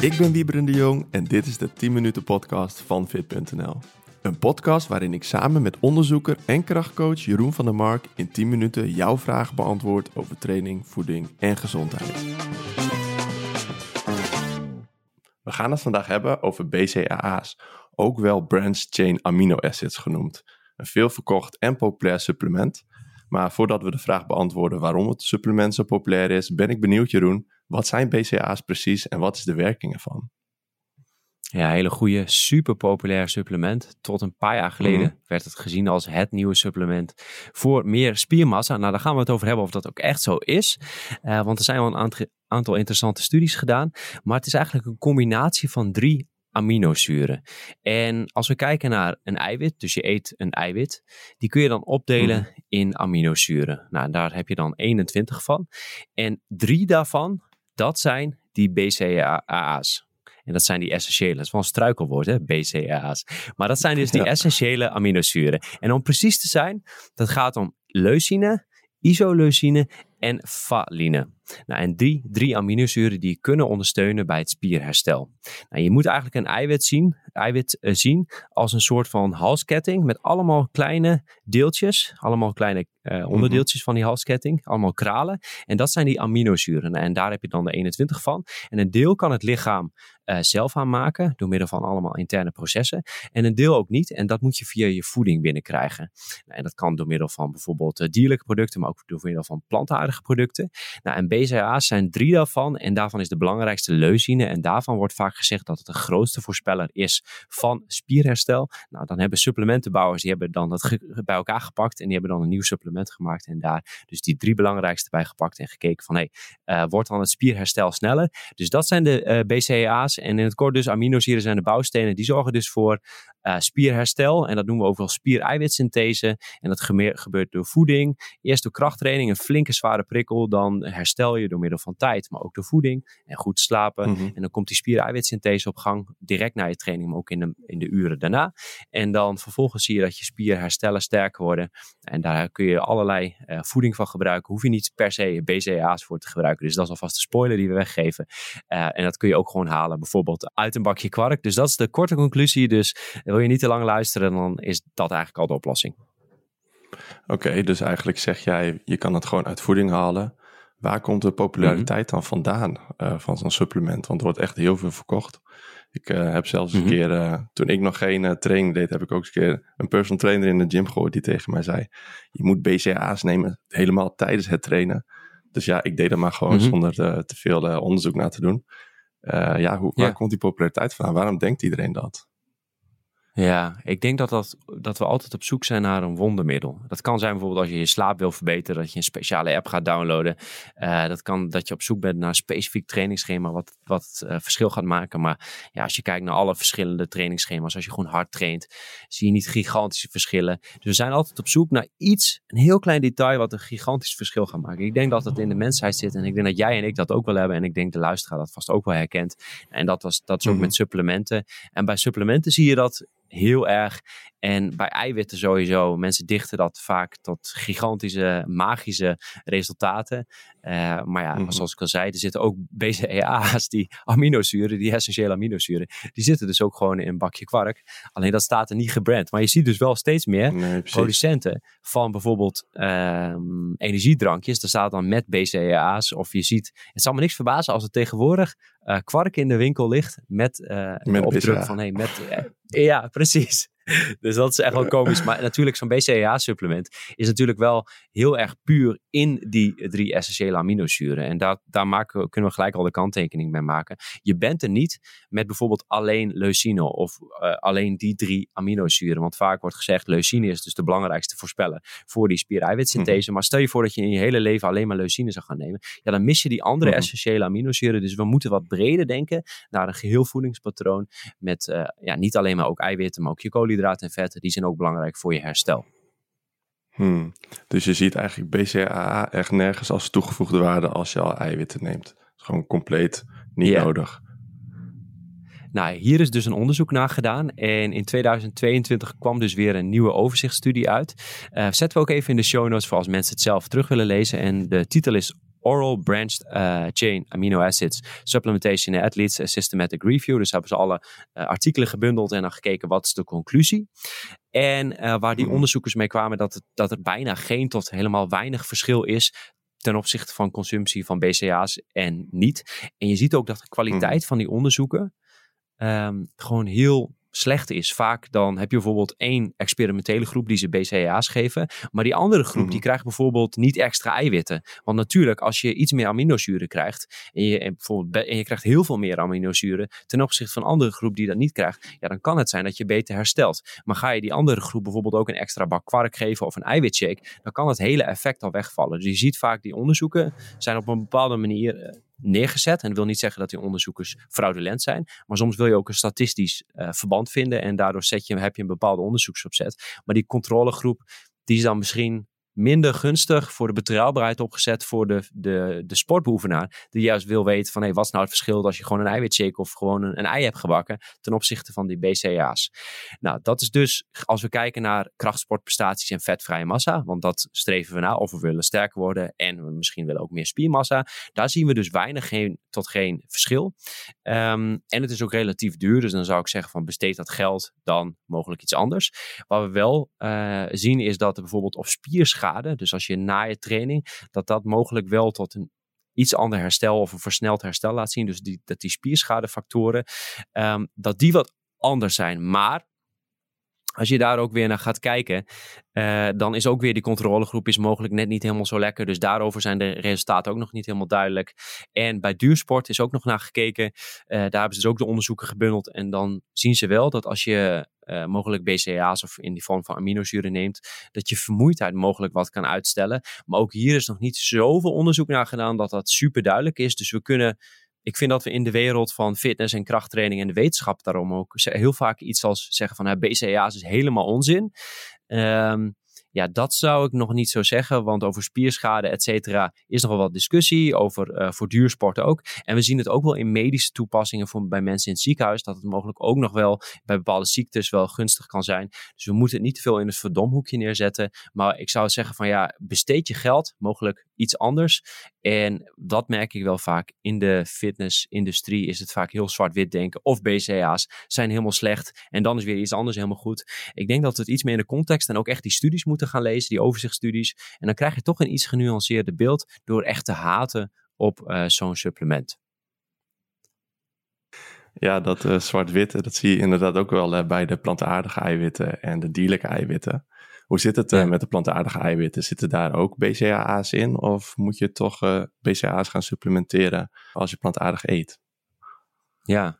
Ik ben Wieberen de Jong en dit is de 10 minuten podcast van Fit.nl. Een podcast waarin ik samen met onderzoeker en krachtcoach Jeroen van der Mark in 10 minuten jouw vragen beantwoord over training, voeding en gezondheid. We gaan het vandaag hebben over BCAA's, ook wel branched chain amino acids genoemd. Een veel verkocht en populair supplement. Maar voordat we de vraag beantwoorden waarom het supplement zo populair is, ben ik benieuwd Jeroen, wat zijn BCAA's precies en wat is de werking ervan? Ja, hele goede, super populair supplement. Tot een paar jaar geleden Mhm. werd het gezien als het nieuwe supplement voor meer spiermassa. Nou, daar gaan we het over hebben of dat ook echt zo is. Eh, want er zijn wel een aant- aantal interessante studies gedaan. Maar het is eigenlijk een combinatie van drie aminozuren. En als we kijken naar een eiwit, dus je eet een eiwit, die kun je dan opdelen in aminozuren. Nou, daar heb je dan 21 van. En drie daarvan, dat zijn die BCAA's. En dat zijn die essentiële. Dat is wel een struikelwoord, hè? BCAA's. Maar dat zijn dus die Ja. essentiële aminozuren. En om precies te zijn, dat gaat om leucine, isoleucine en valine. Nou, en die drie aminozuren die kunnen ondersteunen bij het spierherstel. Nou, je moet eigenlijk een eiwit zien, eiwit eh, zien als een soort van halsketting met allemaal kleine deeltjes, allemaal kleine eh, onderdeeltjes van die halsketting, allemaal kralen. En dat zijn die aminozuren. Nou, en daar heb je dan de 21 van. En een deel kan het lichaam eh, zelf aanmaken door middel van allemaal interne processen. En een deel ook niet. En dat moet je via je voeding binnenkrijgen. Nou, en dat kan door middel van bijvoorbeeld dierlijke producten, maar ook door middel van plantaardige producten. Nou, en BCAA's zijn drie daarvan. En daarvan is de belangrijkste leucine. En daarvan wordt vaak gezegd dat het de grootste voorspeller is van spierherstel. Nou, dan hebben supplementenbouwers, die hebben dan dat bij elkaar gepakt. En die hebben dan een nieuw supplement gemaakt. En daar dus die drie belangrijkste bij gepakt. En gekeken van, hé, hey, eh, wordt dan het spierherstel sneller? Dus dat zijn de eh, BCAA's. En in het kort dus aminozuren zijn de bouwstenen. Die zorgen dus voor eh, spierherstel. En dat noemen we ook wel spiereiwitsynthese. En dat gebeurt door voeding. Eerst door krachttraining, een flinke zware prikkel. Dan herstel je door middel van tijd, maar ook door voeding. En goed slapen. Mhm. En dan komt die spiereiwitsynthese op gang. Direct na je training, maar ook in de, in de uren daarna. En dan vervolgens zie je dat je spierherstellen sterker worden. En daar kun je allerlei eh, voeding van gebruiken. Hoef je niet per se BCAA's voor te gebruiken. Dus dat is alvast de spoiler die we weggeven. Eh, en dat kun je ook gewoon halen, bijvoorbeeld uit een bakje kwark. Dus dat is de korte conclusie. Dus wil je niet te lang luisteren, dan is dat eigenlijk al de oplossing. Oké, dus eigenlijk zeg jij, je kan het gewoon uit voeding halen. Waar komt de populariteit Mhm. dan vandaan eh, van zo'n supplement? Want er wordt echt heel veel verkocht. Ik eh, heb zelfs Mhm. een keer, eh, toen ik nog geen training deed, heb ik ook eens een keer een personal trainer in de gym gehoord die tegen mij zei, je moet BCAA's nemen helemaal tijdens het trainen. Dus ja, ik deed dat maar gewoon Mhm. zonder te veel onderzoek naar te doen. Ja, hoe, waar Ja. komt die populariteit vandaan? Waarom denkt iedereen dat? Ja, ik denk dat, dat, dat we altijd op zoek zijn naar een wondermiddel. Dat kan zijn bijvoorbeeld als je je slaap wil verbeteren, dat je een speciale app gaat downloaden. Eh, dat kan dat je op zoek bent naar een specifiek trainingsschema wat, wat eh, verschil gaat maken. Maar ja, als je kijkt naar alle verschillende trainingsschema's, als je gewoon hard traint, zie je niet gigantische verschillen. Dus we zijn altijd op zoek naar iets, een heel klein detail wat een gigantisch verschil gaat maken. Ik denk dat het in de mensheid zit en ik denk dat jij en ik dat ook wel hebben. En ik denk de luisteraar dat vast ook wel herkent. En dat, was, dat is ook Mhm. met supplementen. En bij supplementen zie je dat heel erg. En bij eiwitten sowieso. Mensen dichten dat vaak tot gigantische, magische resultaten. Eh, maar ja, Mhm. zoals ik al zei, er zitten ook BCAA's, die aminozuren, die essentiële aminozuren. Die zitten dus ook gewoon in een bakje kwark. Alleen dat staat er niet gebrand. Maar je ziet dus wel steeds meer Nee, producenten van bijvoorbeeld ehm, energiedrankjes. Daar staat dan met BCAA's. Of je ziet, het zal me niks verbazen als er tegenwoordig kwark in de winkel ligt met, eh Met opdruk van hey, met. eh, ja, precies. Dus dat is echt wel komisch. Maar natuurlijk, zo'n BCAA-supplement is natuurlijk wel heel erg puur in die drie essentiële aminozuren. En daar, daar maken we, kunnen we gelijk al de kanttekening bij maken. Je bent er niet met bijvoorbeeld alleen leucine of eh, alleen die drie aminozuren. Want vaak wordt gezegd, leucine is dus de belangrijkste voorspeller voor die spiereiwitsynthese. Maar stel je voor dat je in je hele leven alleen maar leucine zou gaan nemen. Ja, dan mis je die andere Mhm. essentiële aminozuren. Dus we moeten wat breder denken naar een geheel voedingspatroon. Met eh, ja, niet alleen maar ook eiwitten, maar ook je koolhydraten en vetten. Die zijn ook belangrijk voor je herstel. Hmm. Dus je ziet eigenlijk BCAA echt nergens als toegevoegde waarde als je al eiwitten neemt. Het is gewoon compleet niet nodig. Nou, hier is dus een onderzoek naar gedaan. En in 2022 kwam dus weer een nieuwe overzichtsstudie uit. Eh, zetten we ook even in de show notes voor als mensen het zelf terug willen lezen. En de titel is Oral Branched uh, Chain Amino Acids Supplementation in Athletes Systematic Review. Dus hebben ze alle uh, artikelen gebundeld en dan gekeken wat is de conclusie. En uh, waar die onderzoekers mee kwamen dat, het, dat er bijna geen tot helemaal weinig verschil is ten opzichte van consumptie van BCA's en niet. En je ziet ook dat de kwaliteit van die onderzoeken um, gewoon heel slecht is. Vaak dan heb je bijvoorbeeld één experimentele groep die ze BCAA's geven. Maar die andere groep die krijgt bijvoorbeeld niet extra eiwitten. Want natuurlijk, als je iets meer aminozuren krijgt. En je, en bijvoorbeeld, en je krijgt heel veel meer aminozuren. Ten opzichte van een andere groep die dat niet krijgt. Ja, dan kan het zijn dat je beter herstelt. Maar ga je die andere groep bijvoorbeeld ook een extra bak kwark geven of een eiwitshake. Dan kan het hele effect al wegvallen. Dus je ziet vaak die onderzoeken zijn op een bepaalde manier neergezet. En dat wil niet zeggen dat die onderzoekers fraudulent zijn. Maar soms wil je ook een statistisch uh, verband vinden. En daardoor zet je, heb je een bepaalde onderzoeksopzet. Maar die controlegroep, die is dan misschien minder gunstig voor de betrouwbaarheid opgezet voor de, de, de sportbeoefenaar. Die juist wil weten van hey, wat is nou het verschil als je gewoon een eiwitshake of gewoon een, ei hebt gebakken ten opzichte van die BCA's. Nou, dat is dus als we kijken naar krachtsportprestaties en vetvrije massa, want dat streven we na of we willen sterker worden en we misschien willen ook meer spiermassa. Daar zien we dus weinig geen, tot geen verschil. Um, en het is ook relatief duur, dus dan zou ik zeggen van besteed dat geld dan mogelijk iets anders. Wat we wel uh, zien is dat er bijvoorbeeld op dus als je na je training, dat dat mogelijk wel tot een iets ander herstel of een versneld herstel laat zien. Dus die, dat die spierschadefactoren, um, dat die wat anders zijn. Maar als je daar ook weer naar gaat kijken, uh, dan is ook weer die controlegroep is mogelijk net niet helemaal zo lekker. Dus daarover zijn de resultaten ook nog niet helemaal duidelijk. En bij duursport is ook nog naar gekeken. Uh, daar hebben ze dus ook de onderzoeken gebundeld. En dan zien ze wel dat als je uh, mogelijk BCA's of in die vorm van aminozuren neemt, dat je vermoeidheid mogelijk wat kan uitstellen. Maar ook hier is nog niet zoveel onderzoek naar gedaan dat dat super duidelijk is. Dus we kunnen ik vind dat we in de wereld van fitness en krachttraining en de wetenschap daarom ook heel vaak iets als zeggen van BCA's is helemaal onzin. Um, ja, dat zou ik nog niet zo zeggen, want over spierschade, et cetera, is nog wel wat discussie. Over uh, voor ook. En we zien het ook wel in medische toepassingen voor, bij mensen in het ziekenhuis, dat het mogelijk ook nog wel bij bepaalde ziektes wel gunstig kan zijn. Dus we moeten het niet te veel in het verdomhoekje neerzetten. Maar ik zou zeggen van ja, besteed je geld, mogelijk iets anders. En dat merk ik wel vaak in de fitnessindustrie. Is het vaak heel zwart-wit denken. Of BCA's zijn helemaal slecht. En dan is weer iets anders helemaal goed. Ik denk dat we het iets meer in de context en ook echt die studies moeten gaan lezen. Die overzichtsstudies. En dan krijg je toch een iets genuanceerder beeld. Door echt te haten op uh, zo'n supplement. Ja, dat uh, zwart-witte, dat zie je inderdaad ook wel uh, bij de plantaardige eiwitten en de dierlijke eiwitten. Hoe zit het met de plantaardige eiwitten? Zitten daar ook BCAA's in? Of moet je toch BCAA's gaan supplementeren als je plantaardig eet? Ja,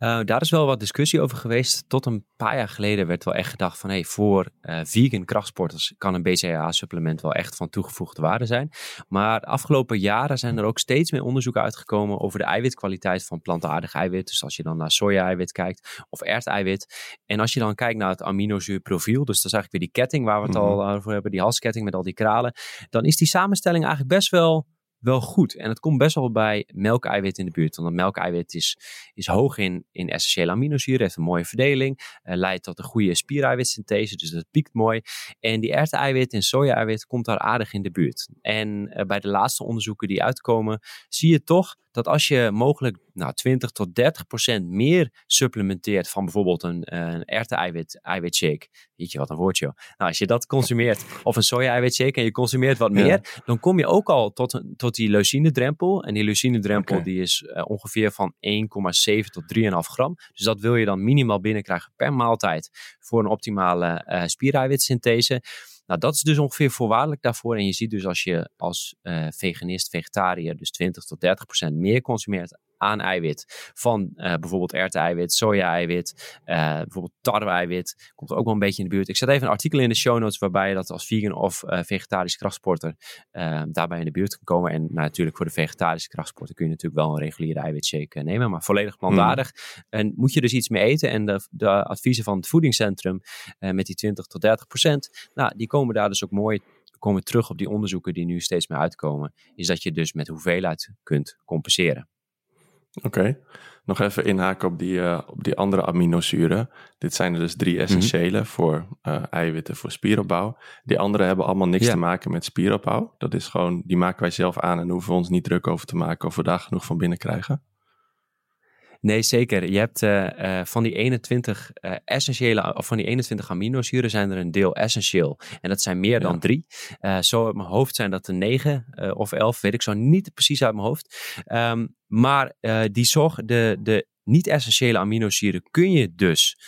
uh, daar is wel wat discussie over geweest. Tot een paar jaar geleden werd wel echt gedacht van hey, voor uh, vegan krachtsporters kan een BCAA-supplement wel echt van toegevoegde waarde zijn. Maar de afgelopen jaren zijn er ook steeds meer onderzoeken uitgekomen over de eiwitkwaliteit van plantaardig eiwit. Dus als je dan naar soja-eiwit kijkt of erteiwit. En als je dan kijkt naar het aminozuurprofiel, dus dat is eigenlijk weer die ketting waar we het mm -hmm. al over hebben, die halsketting met al die kralen. Dan is die samenstelling eigenlijk best wel wel goed. En het komt best wel bij melkeiwit in de buurt. Want melkeiwit is, is hoog in, in essentiële aminozuren, heeft een mooie verdeling, uh, leidt tot een goede spiereiwitsynthese, dus dat piekt mooi. En die erwteneiwit en soja-eiwit komt daar aardig in de buurt. En uh, bij de laatste onderzoeken die uitkomen, zie je toch dat als je mogelijk nou, 20 tot 30 procent meer supplementeert van bijvoorbeeld een, een eiwit eiwitshake. Weet je wat een woordje. Nou, als je dat consumeert, of een soja-eiwitshake en je consumeert wat meer, ja. dan kom je ook al tot, tot die leucinedrempel. En die leucinedrempel okay. die is uh, ongeveer van 1,7 tot 3,5 gram. Dus dat wil je dan minimaal binnenkrijgen per maaltijd voor een optimale uh, spiereiwitsynthese. Nou, dat is dus ongeveer voorwaardelijk daarvoor. En je ziet dus als je als uh, veganist, vegetariër, dus 20 tot 30 procent meer consumeert aan eiwit. Van uh, bijvoorbeeld erwteneiwit, soja-eiwit, uh, bijvoorbeeld tarwe-eiwit. Komt er ook wel een beetje in de buurt. Ik zet even een artikel in de show notes waarbij je dat als vegan of uh, vegetarisch krachtsporter daarbij in de buurt kan komen. En nou, natuurlijk voor de vegetarische krachtsporter kun je natuurlijk wel een reguliere eiwitshake nemen, maar volledig plantaardig. Mm. En moet je dus iets mee eten. En de, de adviezen van het voedingscentrum met die 20 tot 30 procent, nou, die komen daar dus ook mooi komen terug op die onderzoeken die nu steeds meer uitkomen, is dat je dus met hoeveelheid kunt compenseren. Oké. Okay. nog even inhaken op die, uh, op die andere aminozuren. Dit zijn er dus drie mhm. essentiële voor uh, eiwitten voor spieropbouw. Die andere hebben allemaal niks te maken met spieropbouw. Dat is gewoon, die maken wij zelf aan en hoeven we ons niet druk over te maken of we daar genoeg van binnen krijgen. Nee, zeker. Je hebt uh, van die 21 uh, essentiële, of van die 21 aminozuren zijn er een deel essentieel. En dat zijn meer dan drie. zo uit mijn hoofd zijn dat er negen of elf, weet ik zo niet precies uit mijn hoofd. Um, maar die zorg, de, de niet-essentiële aminozuren kun je dus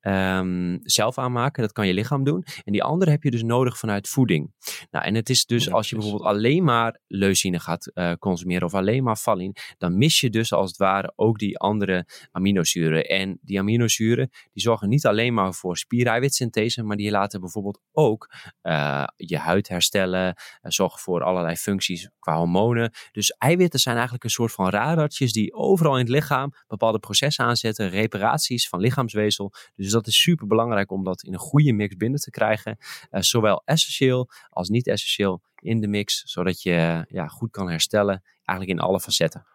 um, zelf aanmaken. Dat kan je lichaam doen. En die andere heb je dus nodig vanuit voeding. Nou, en het is dus als je bijvoorbeeld alleen maar leucine gaat uh, consumeren of alleen maar valine, dan mis je dus als het ware ook die andere aminozuren. En die aminozuren die zorgen niet alleen maar voor spiereiwitsynthese, maar die laten bijvoorbeeld ook uh, je huid herstellen, uh, zorgen voor allerlei functies qua hormonen. Dus eiwitten zijn eigenlijk een soort van radartjes die overal in het lichaam bepaalde processen aanzetten, reparaties van lichaamsweefsel. Dus dus dat is super belangrijk om dat in een goede mix binnen te krijgen. Uh, zowel essentieel als niet essentieel in de mix, zodat je ja, goed kan herstellen, eigenlijk in alle facetten.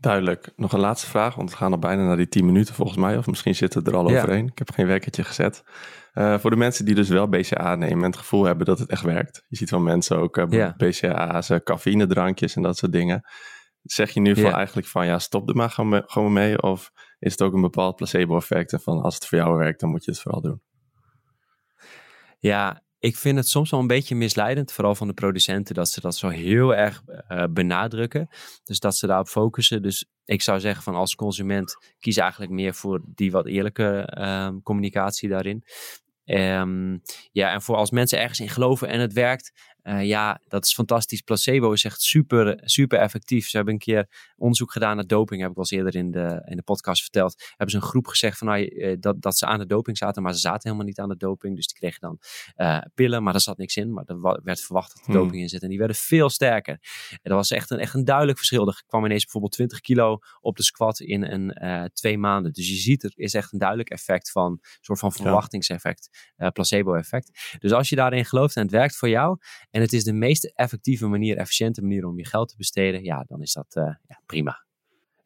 Duidelijk. Nog een laatste vraag, want we gaan al bijna naar die 10 minuten volgens mij. Of misschien zitten er al overheen. Ik heb geen wekkertje gezet. Uh, voor de mensen die dus wel BCA nemen en het gevoel hebben dat het echt werkt. Je ziet van mensen ook uh, ja. BCA's, cafeïne drankjes en dat soort dingen. Zeg je nu van eigenlijk van ja, stop er maar gewoon mee? Of is het ook een bepaald placebo-effect. En van als het voor jou werkt, dan moet je het vooral doen. Ja, ik vind het soms wel een beetje misleidend, vooral van de producenten, dat ze dat zo heel erg uh, benadrukken. Dus dat ze daarop focussen. Dus ik zou zeggen van als consument kies eigenlijk meer voor die wat eerlijke uh, communicatie daarin. Um, ja, en voor als mensen ergens in geloven en het werkt, uh, ja, dat is fantastisch. Placebo is echt super, super effectief. Ze hebben een keer onderzoek gedaan naar doping, heb ik al eens eerder in de, in de podcast verteld. Hebben ze een groep gezegd van, nou, uh, dat, dat ze aan de doping zaten, maar ze zaten helemaal niet aan de doping. Dus die kregen dan uh, pillen, maar er zat niks in. Maar er werd verwacht dat er hmm. doping in zit. En die werden veel sterker. En dat was echt een, echt een duidelijk verschil. Er kwam ineens bijvoorbeeld 20 kilo op de squat in een, twee maanden. Dus je ziet, er is echt een duidelijk effect van, een soort van verwachtingseffect, placebo-effect. Dus als je daarin gelooft en het werkt voor jou en het is de meest effectieve manier, efficiënte manier om je geld te besteden, ja, dan is dat uh, ja, prima.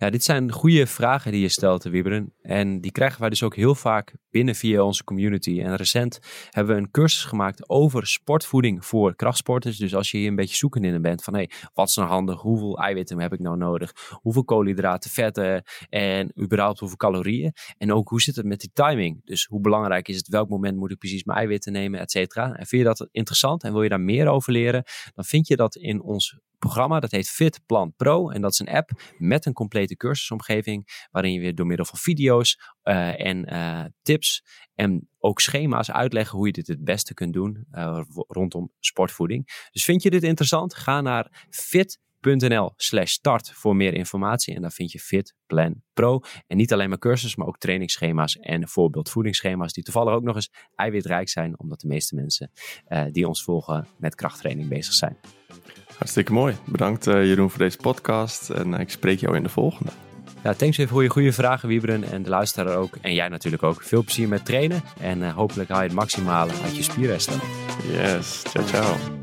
Ja, dit zijn goede vragen die je stelt, Wieberen. En die krijgen wij dus ook heel vaak binnen via onze community. En recent hebben we een cursus gemaakt over sportvoeding voor krachtsporters. Dus als je hier een beetje zoekend in bent van hey, wat is nou handig? Hoeveel eiwitten heb ik nou nodig? Hoeveel koolhydraten, vetten en überhaupt hoeveel calorieën? En ook hoe zit het met die timing? Dus hoe belangrijk is het? Welk moment moet ik precies mijn eiwitten nemen, et cetera? En vind je dat interessant en wil je daar meer over leren? Dan vind je dat in ons programma. Dat heet Fit Plan Pro. En dat is een app met een complete cursusomgeving. Waarin je weer door middel van video's uh, en uh, tips en ook schema's uitleggen hoe je dit het beste kunt doen uh, rondom sportvoeding. Dus vind je dit interessant? Ga naar fit.nl slash start voor meer informatie. En daar vind je Fit Plan Pro. En niet alleen maar cursus, maar ook trainingsschema's en voorbeeldvoedingsschema's die toevallig ook nog eens eiwitrijk zijn. Omdat de meeste mensen die ons volgen met krachttraining bezig zijn. Hartstikke mooi. Bedankt uh, Jeroen voor deze podcast en ik spreek jou in de volgende. Ja, thanks even voor je goede vragen, Wieberen. En de luisteraar ook. En jij natuurlijk ook. Veel plezier met trainen. En uh, hopelijk haal je het maximale uit je spierresten. Yes, ciao ciao.